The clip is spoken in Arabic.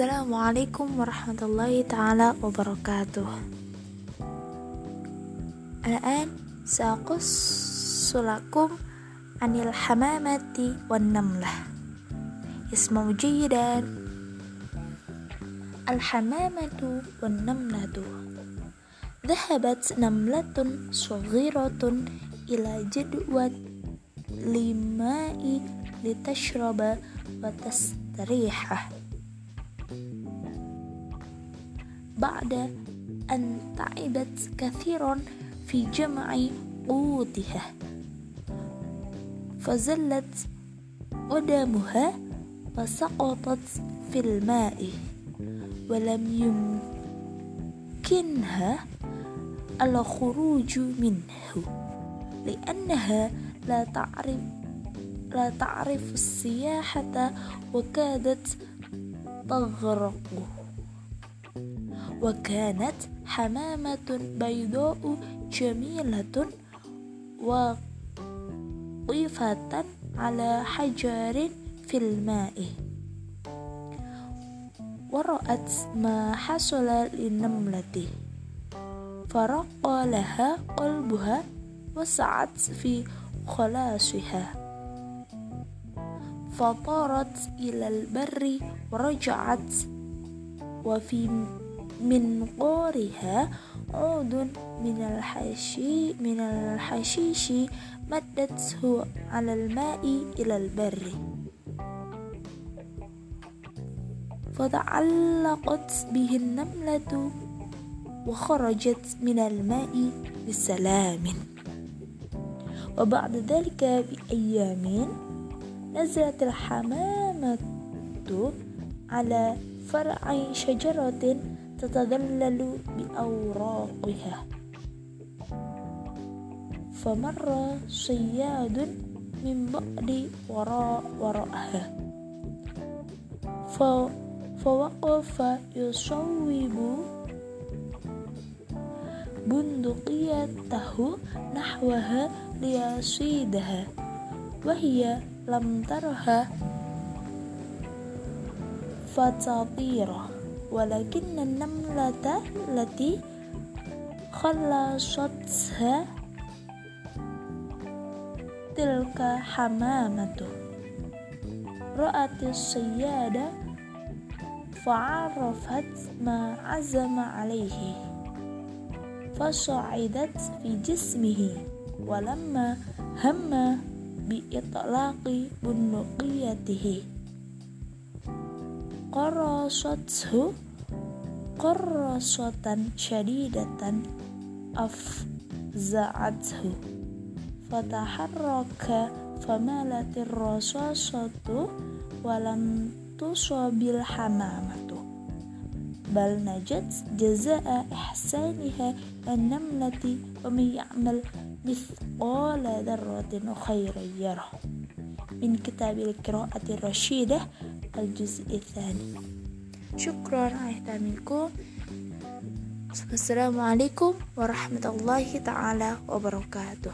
Assalamualaikum warahmatullahi taala wabarakatuh. Al-an sulakum anil hamamati wan namlah. Ismu jayyidan. Al-hamamatu wan namlatu. Dhahabat namlatun saghiratun ila jadwat limai litashroba wa tastariha. بعد أن تعبت كثيرا في جمع قوتها. فزلت قدمها وسقطت في الماء. ولم يمكنها الخروج منه لأنها لا تعرف لا تعرف السياحة وكادت تغرق وكانت حمامة بيضاء جميلة وقفة على حجر في الماء. ورأت ما حصل للنملة فرق لها قلبها وسعت في خلاصها. فطارت إلى البر ورجعت وفي منقارها عود من الحشي من الحشيش مدته على الماء إلى البر. فتعلقت به النملة وخرجت من الماء بسلام. وبعد ذلك بأيام نزلت الحمامة على فرع شجرة تتذلل بأوراقها فمر صياد من بعد وراء وراءها فوقف يصوب بندقيته نحوها ليصيدها وهي لم ترها walakin namlata lati khallasatha tilka hamamatu. Ra'atis sayyada fa'arafat ma azama alaihi fasa'idat fi jismihi. ولما hamma بإطلاق itlaqi قرصته قرصة شديدة أفزعته. فتحرك فمالت الرصاصة ولم تصب الحمامة بل نجت جزاء إحسانها النملة ومن يعمل مثقال ذرة خيرا يره. من كتاب القراءة الرشيدة الجزء الثاني. شكرا على اهتمامكم والسلام عليكم ورحمة الله تعالى وبركاته.